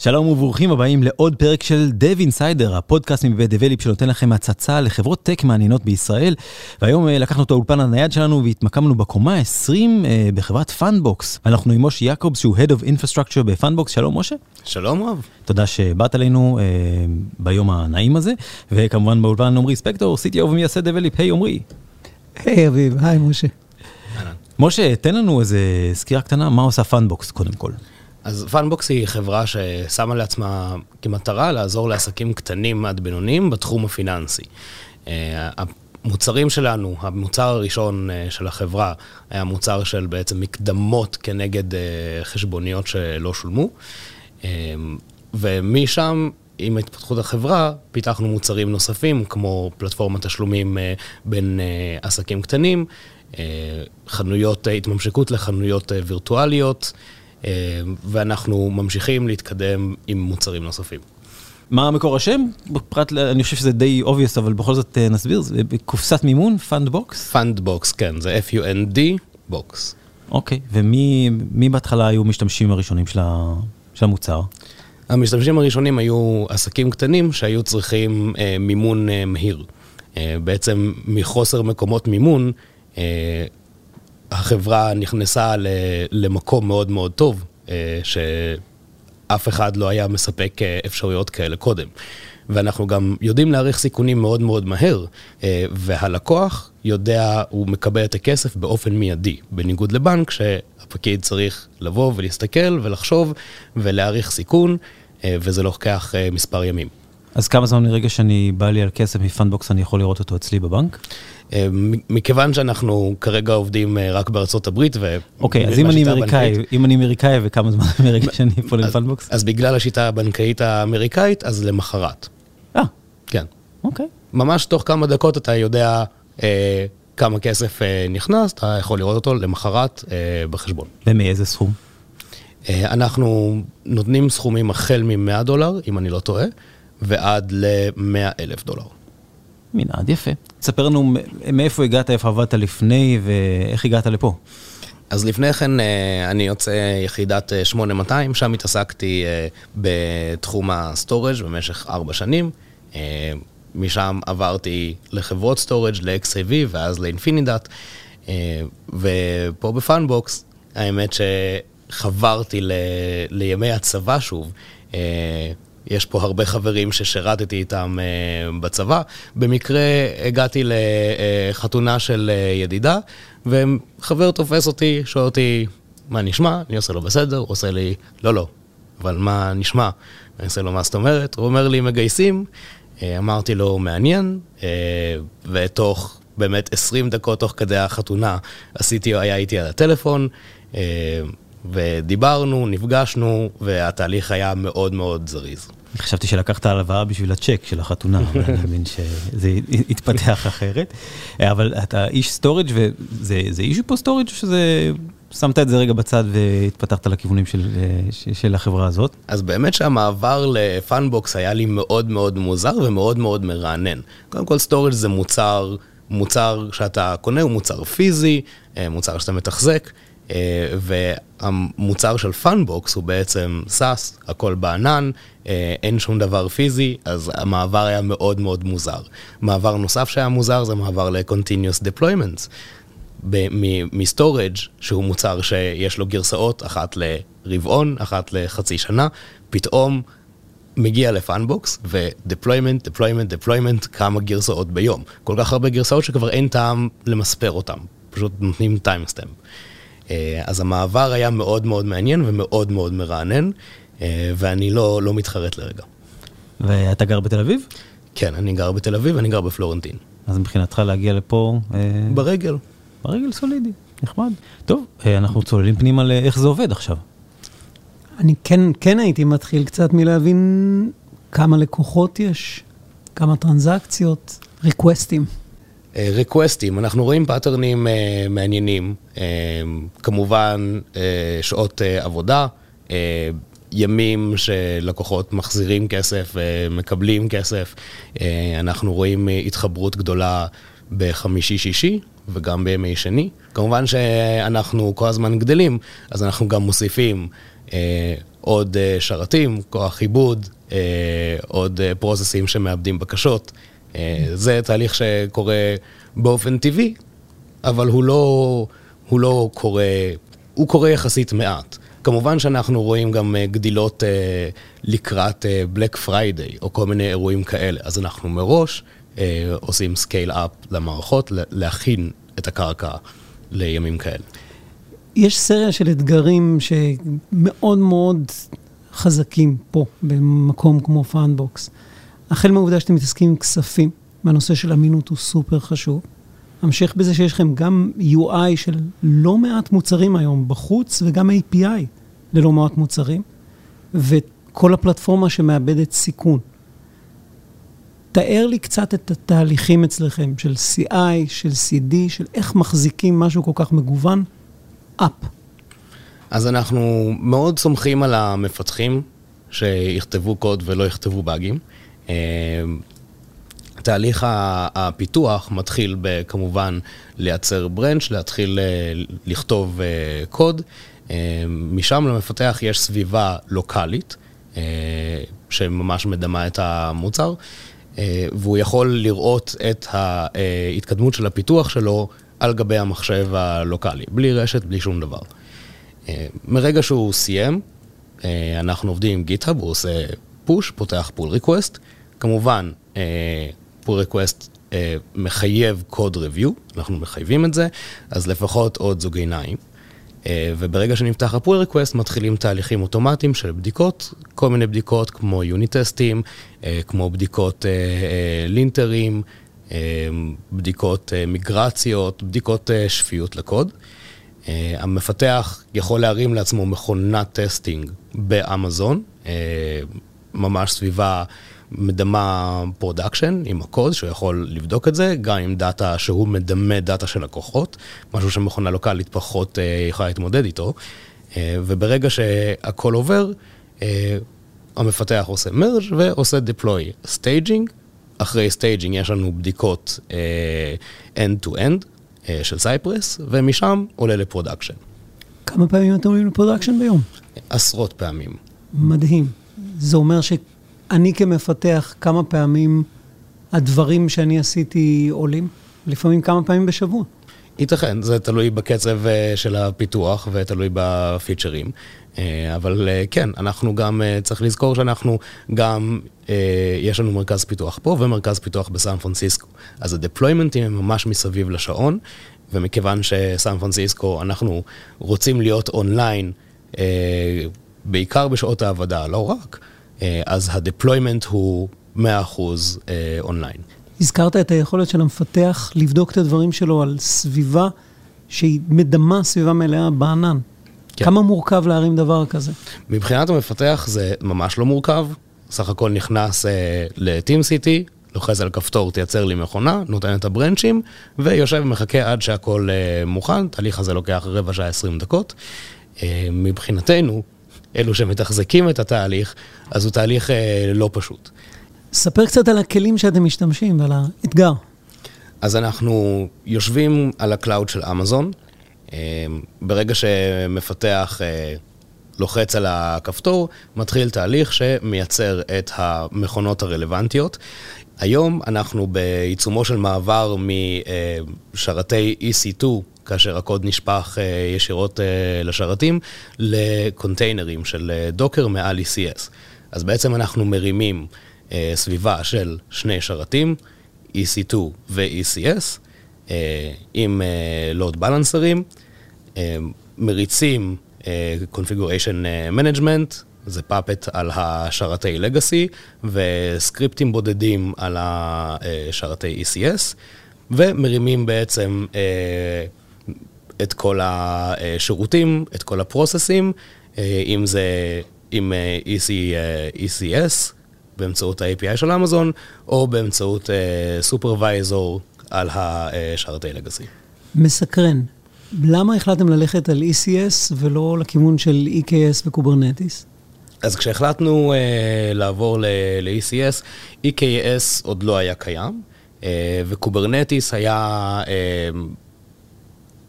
שלום וברוכים הבאים לעוד פרק של Dev Insider, הפודקאסט מבית דבליפ שנותן לכם הצצה לחברות טק מעניינות בישראל. והיום אה, לקחנו את האולפן הנייד שלנו והתמקמנו בקומה 20 אה, בחברת Fundbox. אנחנו עם משה יעקובס שהוא Head of Infrastructure ב-Fundbox. שלום משה. שלום רב. תודה שבאת אלינו אה, ביום הנעים הזה, וכמובן באולפן עמרי ספקטור, CTO ומייסד Develeap, היי עמרי. היי אביב, היי משה. משה, תן לנו איזה סקירה קטנה, מה עושה Fundbox קודם כל. אז Fundbox היא חברה ששמה לעצמה כמטרה לעזור לעסקים קטנים עד בינוניים בתחום הפיננסי. אה, המוצרים שלנו, המוצר הראשון אה, של החברה היה מוצר של בעצם מקדמות כנגד אה, חשבוניות שלא שולמו, ומשם עם התפתחות החברה, פיתחנו מוצרים נוספים, כמו פלטפורמת תשלומים בין עסקים קטנים, חנויות, התממשקות לחנויות וירטואליות. אה, ואנחנו ממשיכים להתקדם עם מוצרים נוספים. מה המקור השם? פרט, אני חושב שזה די obvious, אבל בכל זאת אה, נסביר, זה קופסת מימון, fund box? Fund box, כן, זה F-U-N-D box. אוקיי, ומי בהתחלה היו משתמשים הראשונים של, ה, של המוצר? המשתמשים הראשונים היו עסקים קטנים שהיו צריכים אה, מימון אה, מהיר. אה, בעצם מחוסר מקורות מימון, אה, החברה נכנסה למקום מאוד מאוד טוב, אה, שאף אחד לא היה מספק אה, אפשרויות כאלה קודם. ואנחנו גם יודעים להעריך סיכונים מאוד מאוד מהר, אה, והלקוח יודע, הוא מקבל את הכסף באופן מיידי, בניגוד לבנק שהפקיד צריך לבוא ולהסתכל ולחשוב ולהעריך סיכון, וזה לוקח מספר ימים. אז כמה זמן מרגע שאני בא לי על כסף מ-Fundbox אני יכול לראות אותו אצלי בבנק? אה, מכיוון שאנחנו כרגע עובדים אה, רק בארצות הברית, ו... אוקיי, אז אם אני אמריקאי, אם אני אמריקאי וכמה זמן מרגע שאני אפול ל-Fundbox? אז בגלל השיטה הבנקאית האמריקאית, אז למחרת. אה. כן. אוקיי. ממש תוך כמה דקות אתה יודע אה, כמה כסף אה, נכנס, אתה יכול לראות אותו למחרת אה, בחשבון. ומאיזה סכום? אנחנו נותנים סכומים החל מ-100 דולר, אם אני לא טועה, ועד ל-100 אלף דולר. מנעד יפה. תספר לנו מאיפה הגעת, איפה עבדת לפני ואיך הגעת לפה. אז לפני כן אה, אני יוצא יחידת 8200, אה, שם התעסקתי אה, בתחום ה-storage במשך ארבע שנים. משם עברתי לחברות storage, ל-XIV ואז ל-Infinidat. ופה ב-Fundbox, האמת שחזרתי ל... לימי הצבא שוב. יש פה הרבה חברים ששירתתי איתם אה, בצבא. במקרה הגעתי לחתונה של uh, ידידה, וחבר תופס אותי, שואל אותי, מה נשמע? אני עושה לו בסדר, הוא עושה לי, לא, לא, אבל מה נשמע? אני עושה לו, מה זאת אומרת? הוא אומר לי, מגייסים. Uh, אמרתי לו, מעניין, uh, ותוך באמת 20 דקות תוך כדי החתונה, עשיתי, היה איתי על הטלפון. ודיברנו, נפגשנו, והתהליך היה מאוד מאוד זריז. חשבתי שלקחת הלוואה בשביל הצ'ק של החתונה, אבל אני מבין שזה התפתח אחרת. אבל אתה איש storage וזה יש פה storage או שזה... שמת את זה רגע בצד והתפתחת לכיוונים של, של החברה הזאת? אז באמת שהמעבר ל-Fundbox היה לי מאוד מאוד מוזר ומאוד מאוד מרענן. קודם כל storage זה מוצר, מוצר שאתה קונה, הוא מוצר פיזי, אה, מוצר שאתה מתחזק. אה, והמוצר של Fundbox הוא בעצם SaaS, הכל בענן, אה, אין שום דבר פיזי, אז המעבר היה מאוד מאוד מוזר. מעבר נוסף שהיה מוזר זה מעבר ל-continuous deployments. מ-storage שהוא מוצר שיש לו גרסאות, אחת לרבעון, אחת לחצי שנה, פתאום מגיע ל-Fundbox ו-deployment, deployment, deployment, כמה גרסאות ביום. כל כך הרבה גרסאות שכבר אין טעם למספר אותם, פשוט נותנים timestamp. אה, אז המעבר היה מאוד מאוד מעניין ומאוד מאוד מרענן, אה, ואני לא, לא מתחרט לרגע. ואתה גר בתל אביב? כן, אני גר בתל אביב, אני גר בפלורנטין. אז מבחינתך להגיע לפה... אה, ברגל. ברגל סולידי, נחמד. טוב, אנחנו צוללים פנימה לאיך זה עובד עכשיו. אני כן, כן הייתי מתחיל קצת מלהבין כמה לקוחות יש, כמה טרנזקציות, ריקווסטים. ריקווסטים, אנחנו רואים pattern ים מעניינים, כמובן שעות עבודה, ימים שלקוחות מחזירים כסף, מקבלים כסף, אנחנו רואים התחברות גדולה בחמישי-שישי וגם בימי שני. כמובן שאנחנו כל הזמן גדלים, אז אנחנו גם מוסיפים עוד שרתים, כוח עיבוד, עוד פרוססים שמאבדים בקשות. זה תהליך שקורה באופן טבעי, אבל הוא לא, הוא לא קורה, הוא קורה יחסית מעט. כמובן שאנחנו רואים גם גדילות לקראת Black Friday, או כל מיני אירועים כאלה, אז אנחנו מראש עושים scale up למערכות, להכין את הקרקע לימים כאלה. יש סריה של אתגרים שמאוד מאוד חזקים פה, במקום כמו Fundbox. החל מהעובדה שאתם מתעסקים עם כספים, והנושא של אמינות הוא סופר חשוב. המשך בזה שיש לכם גם UI של לא מעט מוצרים היום בחוץ, וגם API ללא מעט מוצרים, וכל הפלטפורמה שמאבדת סיכון. תאר לי קצת את התהליכים אצלכם, של CI, של CD, של איך מחזיקים משהו כל כך מגוון, אפ. אז אנחנו מאוד סומכים על המפתחים שיכתבו קוד ולא יכתבו באגים. אה, תהליך הפיתוח מתחיל כמובן לייצר ברנץ', להתחיל אה, לכתוב אה, קוד. משם למפתח יש סביבה לוקאלית, שממש מדמה את המוצר, והוא יכול לראות את ההתקדמות של הפיתוח שלו על גבי המחשב הלוקאלי, בלי רשת, בלי שום דבר. מרגע שהוא סיים, אנחנו עובדים עם GitHub, הוא עושה push, פותח pull request. כמובן, pull request מחייב code review, אנחנו מחייבים את זה, אז לפחות עוד זוג עיניים. וברגע שנפתח ה-pull request מתחילים תהליכים אוטומטיים של בדיקות, כל מיני בדיקות כמו unit test ים, כמו בדיקות linter ים, בדיקות מיגרציות, בדיקות שפיות לקוד. המפתח יכול להרים לעצמו מכונת testing באמזון, ממש סביבה מדמה production עם הקוד, שהוא יכול לבדוק את זה, גם עם דאטה שהוא מדמה דאטה של לקוחות, משהו שמכונה לוקאלית פחות יכולה להתמודד איתו. וברגע שהכל עובר, המפתח עושה merge ועושה deploy staging. אחרי staging יש לנו בדיקות end-to-end של סייפרס, ומשם עולה לפרודקשן. כמה פעמים אתם עולים ל-production ביום? עשרות פעמים. מדהים. זה אומר שאני כמפתח, כמה פעמים הדברים שאני עשיתי עולים? לפעמים כמה פעמים בשבוע. ייתכן, זה תלוי בקצב של הפיתוח ותלוי ב-featureים. אבל כן, אנחנו גם, צריך לזכור שאנחנו גם, יש לנו מרכז פיתוח פה ומרכז פיתוח בסן פרנסיסקו. אז ה-deploymentים הם ממש מסביב לשעון, ומכיוון שסן פרנסיסקו, אנחנו רוצים להיות אונליין, בעיקר בשעות העבודה, לא רק, אז ה-deployment הוא 100% אונליין. הזכרת את היכולת של המפתח לבדוק את הדברים שלו על סביבה שהיא מדמה סביבה מלאה בענן. כן. כמה מורכב להרים דבר כזה? מבחינת המפתח זה ממש לא מורכב. סך הכל נכנס אה, ל-TeamCity, לוחץ על כפתור, תייצר לי מכונה, נותן את ה-branchים, ויושב ומחכה עד שהכל אה, מוכן. התהליך הזה לוקח רבע שעה, 20 דקות. אה, מבחינתנו, אלו שמתחזקים את התהליך, אז הוא תהליך אה, לא פשוט. ספר קצת על הכלים שאתם משתמשים ועל האתגר. אז אנחנו יושבים על ה-cloud של אמזון. ברגע שמפתח לוחץ על הכפתור, מתחיל תהליך שמייצר את המכונות הרלוונטיות. היום אנחנו בעיצומו של מעבר משרתי EC2, כאשר הקוד נשפך ישירות לשרתים, לקונטיינרים של דוקר מעל ECS. אז בעצם אנחנו מרימים סביבה של שני שרתים, EC2 ו-ECS, עם לוד בלנסרים, מריצים configuration management, זה פאפט על השרתי לגאסי, וסקריפטים בודדים על השרתי ECS, ומרימים בעצם את כל השירותים, את כל הפרוססים, אם זה עם EC, ECS, באמצעות ה-API של אמזון, או באמצעות supervisor על השרתי legacy. מסקרן. למה החלטתם ללכת על ECS ולא לכיוון של EKS וקוברנטיס? אז כשהחלטנו uh, לעבור ל-ECS, EKS עוד לא היה קיים, uh, וקוברנטיס היה, uh,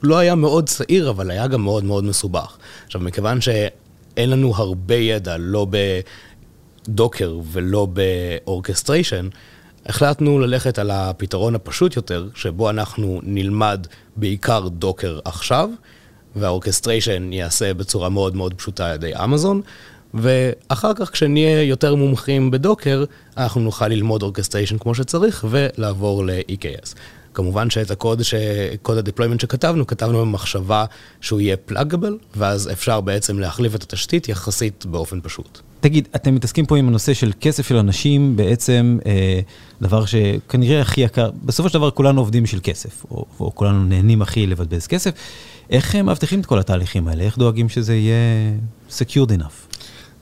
לא היה מאוד צעיר, אבל היה גם מאוד מאוד מסובך. עכשיו, מכיוון שאין לנו הרבה ידע, לא בדוקר ולא ב-orchestration, החלטנו ללכת על הפתרון הפשוט יותר, שבו אנחנו נלמד בעיקר דוקר עכשיו, וה-orchestration ייעשה בצורה מאוד מאוד פשוטה על ידי אמזון, ואחר כך כשנהיה יותר מומחים בדוקר, אנחנו נוכל ללמוד אורקסטריישן כמו שצריך ולעבור ל-EKS. כמובן שאת הקוד, ש... קוד ה-deployment שכתבנו, כתבנו במחשבה שהוא יהיה pluggable, ואז אפשר בעצם להחליף את התשתית יחסית באופן פשוט. תגיד, אתם מתעסקים פה עם הנושא של כסף של אנשים, בעצם אה, דבר שכנראה הכי יקר, בסופו של דבר כולנו עובדים בשביל כסף, או, או כולנו נהנים הכי לבזבז כסף. איך הם מאבטחים את כל התהליכים האלה? איך דואגים שזה יהיה secured enough?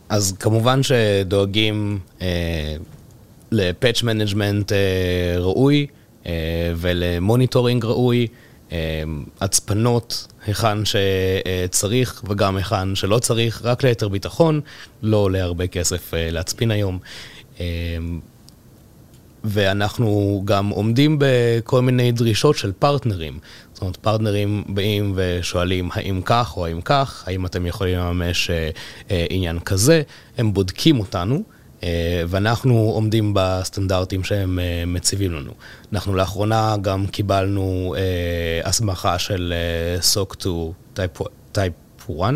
אז כמובן שדואגים אה, ל-patch management אה, ראוי אה, ול-monitoring ראוי, אה, הצפנות היכן שצריך וגם היכן שלא צריך, רק ליתר ביטחון, לא עולה הרבה כסף אה, להצפין היום. אה, ואנחנו גם עומדים בכל מיני דרישות של פרטנרים. זאת אומרת, פרטנרים באים ושואלים האם כך או האם כך, האם אתם יכולים לממש אה, אה, עניין כזה, הם בודקים אותנו. אה, ואנחנו עומדים בסטנדרטים שהם אה, מציבים לנו. אנחנו לאחרונה גם קיבלנו אה, הסמכה של SOC 2 Type 1,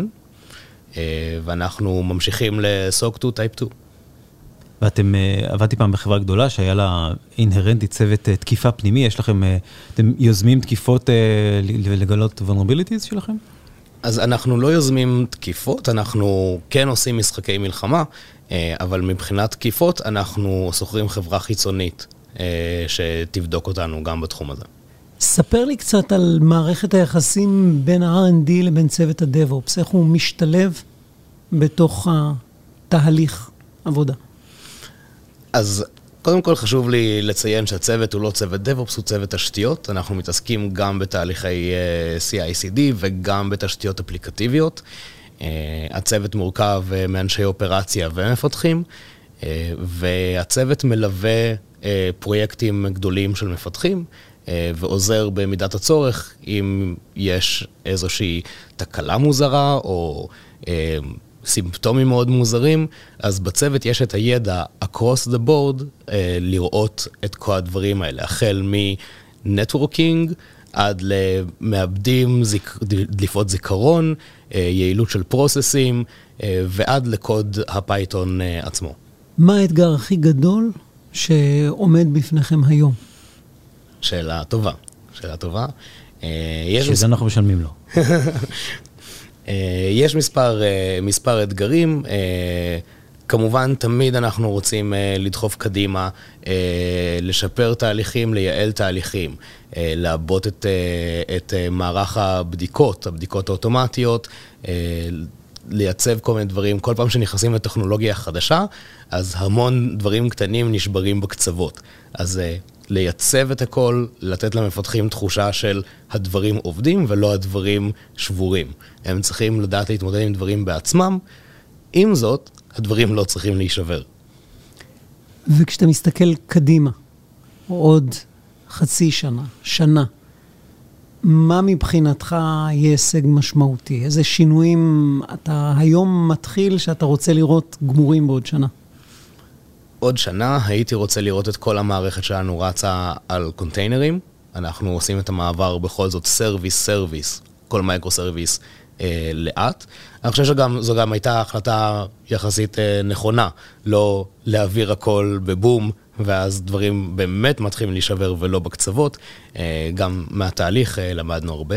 אה, ואנחנו ממשיכים ל-SOC 2 Type 2. ואתם, עבדתי פעם בחברה גדולה שהיה לה אינהרנטי צוות תקיפה פנימי, יש לכם, אתם יוזמים תקיפות לגלות vulnerabilities שלכם? אז אנחנו לא יוזמים תקיפות, אנחנו כן עושים משחקי מלחמה, uh, אבל מבחינת תקיפות אנחנו שוכרים חברה חיצונית uh, שתבדוק אותנו גם בתחום הזה. ספר לי קצת על מערכת היחסים בין ה-R&D לבין צוות ה-DevOps, איך הוא משתלב בתוך התהליך עבודה. אז קודם כל חשוב לי לציין שהצוות הוא לא צוות DevOps, הוא צוות תשתיות. אנחנו מתעסקים גם בתהליכי uh, CI/CD וגם בתשתיות אפליקטיביות. Uh, הצוות מורכב uh, מאנשי אופרציה ומפתחים, והצוות מלווה פרויקטים גדולים של מפתחים. ועוזר במידת הצורך אם יש איזושהי תקלה מוזרה או סימפטומים מאוד מוזרים, אז בצוות יש את הידע across the board אה, לראות את כל הדברים האלה, החל מנטוורקינג עד למאבדים, זיק, דליפות זיכרון, אה, יעילות של פרוססים אה, ועד לקוד הפייתון אה, עצמו. מה האתגר הכי גדול שעומד בפניכם היום? שאלה טובה, שאלה טובה. אה, שזה אנחנו משלמים לו. אה, יש מספר, אה, מספר אתגרים. אה, כמובן, תמיד אנחנו רוצים לדחוף קדימה, לשפר תהליכים, לייעל תהליכים, לעבות את, את מערך הבדיקות, הבדיקות האוטומטיות, לייצב כל מיני דברים. כל פעם שנכנסים לטכנולוגיה חדשה, אז המון דברים קטנים נשברים בקצוות. אז לייצב את הכל, לתת למפתחים תחושה של הדברים עובדים ולא הדברים שבורים. הם צריכים לדעת להתמודד עם דברים בעצמם, עם זאת, הדברים לא צריכים להישבר. וכשאתה מסתכל קדימה, עוד חצי שנה, שנה, מה מבחינתך יהיה הישג משמעותי? איזה שינויים אתה היום מתחיל שאתה רוצה לראות גמורים בעוד שנה? עוד שנה הייתי רוצה לראות את כל המערכת שלנו רצה על containerים. אנחנו עושים את המעבר בכל זאת service service, כל micro service אה, לאט. אני חושב שזו גם הייתה החלטה יחסית אה, נכונה, לא להעביר הכל בבום, ואז דברים באמת מתחילים להישבר ולא בקצוות. אה, גם מהתהליך אה, למדנו הרבה.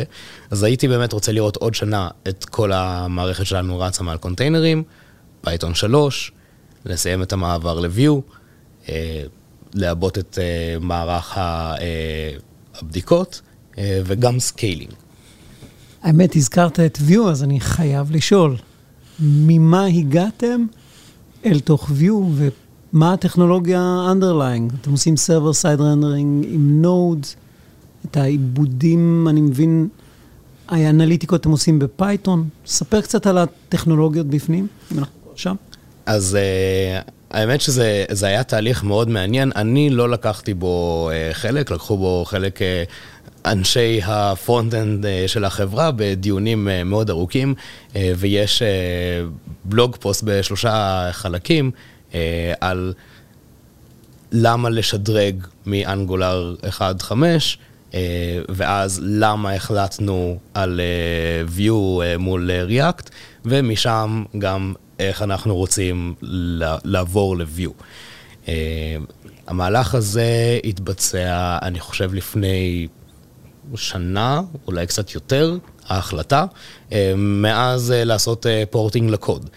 אז הייתי באמת רוצה לראות עוד שנה את כל המערכת שלנו רצה מעל containerים, פייתון 3, לסיים את המעבר ל-Vue, אה, לעבות את אה, מערך אה, הבדיקות וגם scaling. האמת, הזכרת את Vue, אז אני חייב לשאול, ממה הגעתם אל תוך Vue ומה הטכנולוגיה underlying? אתם עושים server side rendering עם Node, את העיבודים, אני מבין, האנליטיקות אתם עושים בפייתון. ספר קצת על הטכנולוגיות בפנים, אם אנחנו שם. אז uh, האמת שזה היה תהליך מאוד מעניין. אני לא לקחתי בו uh, חלק, לקחו בו חלק... Uh, אנשי ה-front-end של החברה בדיונים מאוד ארוכים, ויש בלוג פוסט בשלושה חלקים על למה לשדרג מאנגולר 1.5, ואז למה החלטנו על view מול React, ומשם גם איך אנחנו רוצים לעבור ל-view. המהלך הזה התבצע, אני חושב, לפני שנה, אולי קצת יותר, ההחלטה, אה, מאז אה, לעשות porting אה, לקוד.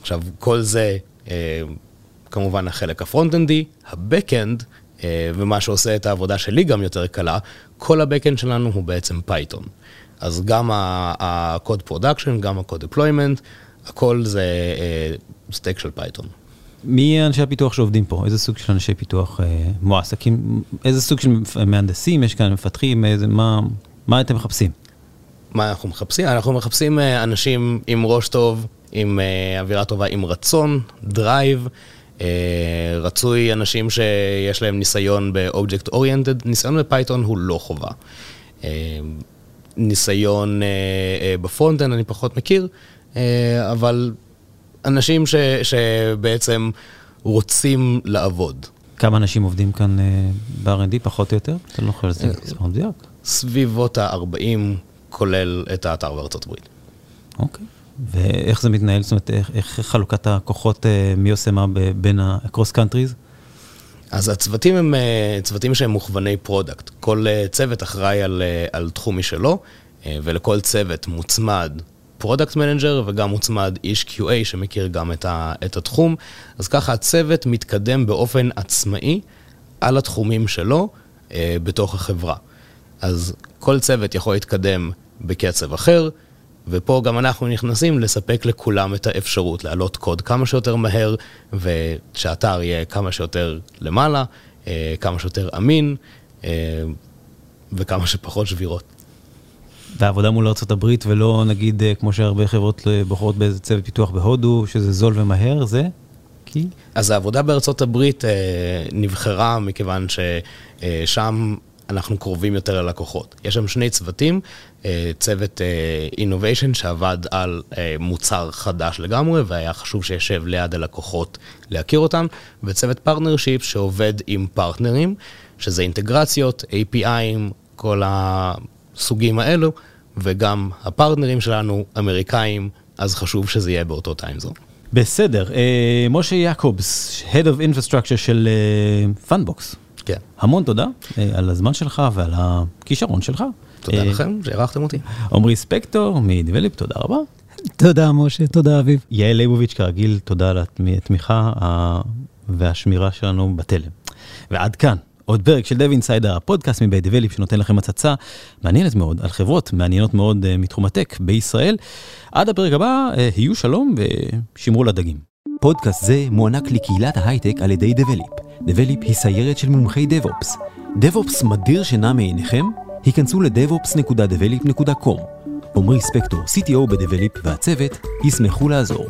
עכשיו, כל זה כמובן החלק ה-front-endי, ה-back-end, ומה שעושה את העבודה שלי גם יותר קלה, כל ה-back-end שלנו הוא בעצם פייתון. אז גם הקוד production, גם הקוד deployment, הכל זה stack של פייתון. מי אנשי הפיתוח שעובדים פה? איזה סוג של אנשי פיתוח אה, מועסקים? איזה סוג של מהנדסים יש כאן, מפתחים? איזה, מה, מה אתם מחפשים? מה אנחנו מחפשים? אנחנו מחפשים אה, אנשים עם ראש טוב, עם אה, אווירה טובה, עם רצון, drive. אה, רצוי אנשים שיש להם ניסיון ב-Object Oriented, ניסיון בפייתון הוא לא חובה. אה, ניסיון אה, אה, ב-front-end אני פחות מכיר, אה, אבל אנשים ש, שבעצם רוצים לעבוד. כמה אנשים עובדים כאן ב-R&D, פחות או יותר? אתה לא יכול לזה מדויק. סביבות ה-40, כולל את האתר בארצות הברית. אוקיי. ואיך זה מתנהל? זאת אומרת, איך, איך חלוקת הכוחות, מי עושה מה בין ה-cross countries? אז הצוותים הם אה, צוותים שהם מוכווני product. כל אה, צוות אחראי על, אה, על תחום משלו, ולכל צוות מוצמד product manager וגם מוצמד איש QA שמכיר גם את, ה, את התחום. אז ככה הצוות מתקדם באופן עצמאי על התחומים שלו אה, בתוך החברה. אז כל צוות יכול להתקדם בקצב אחר, ופה גם אנחנו נכנסים לספק לכולם את האפשרות להעלות קוד כמה שיותר מהר, ושהאתר יהיה כמה שיותר למעלה, אה, כמה שיותר אמין, אה, וכמה שפחות שבירות. והעבודה מול ארה"ב ולא נגיד אה, כמו שהרבה חברות בוחרות באיזה צוות פיתוח בהודו, שזה זול ומהר, זה? כי? אז העבודה בארצות הברית אה, נבחרה מכיוון ששם אנחנו קרובים יותר ללקוחות. יש שם שני צוותים, אה, צוות אינוביישן אה, שעבד על אה, מוצר חדש לגמרי, והיה חשוב שישב ליד הלקוחות להכיר אותם, וצוות partnership שעובד עם פרטנרים, שזה אינטגרציות, API 'ים, כל. הסוגים האלו, וגם הפרטנרים שלנו אמריקאים, אז חשוב שזה יהיה באותו timezone. בסדר, משה יעקובס, Head of Infrastructure של Fundbox. אה, כן. המון תודה אה, על הזמן שלך ועל הכישרון שלך. תודה אה, לכם שאירחתם אותי. עמרי ספקטור מ-Develeap, תודה רבה. תודה משה, תודה אביב. יעל ליבוביץ' כרגיל, תודה על התמיכה והשמירה שלנו בתלם. ועד כאן. עוד פרק של Dev Insider, הפודקאסט מבית Develeap שנותן לכם הצצה מעניינת מאוד על חברות מעניינות מאוד אה, מתחום ה tech בישראל. עד הפרק הבא, היו שלום ושמרו לדגים. פודקאסט זה מוענק לקהילת ההייטק על ידי Develeap. Develeap היא סיירת של מומחי DevOps. DevOps מדיר שינה מעיניכם? היכנסו ל-devops.develop.com. עמרי ספקטור, CTO בדבליפ והצוות, ישמחו לעזור.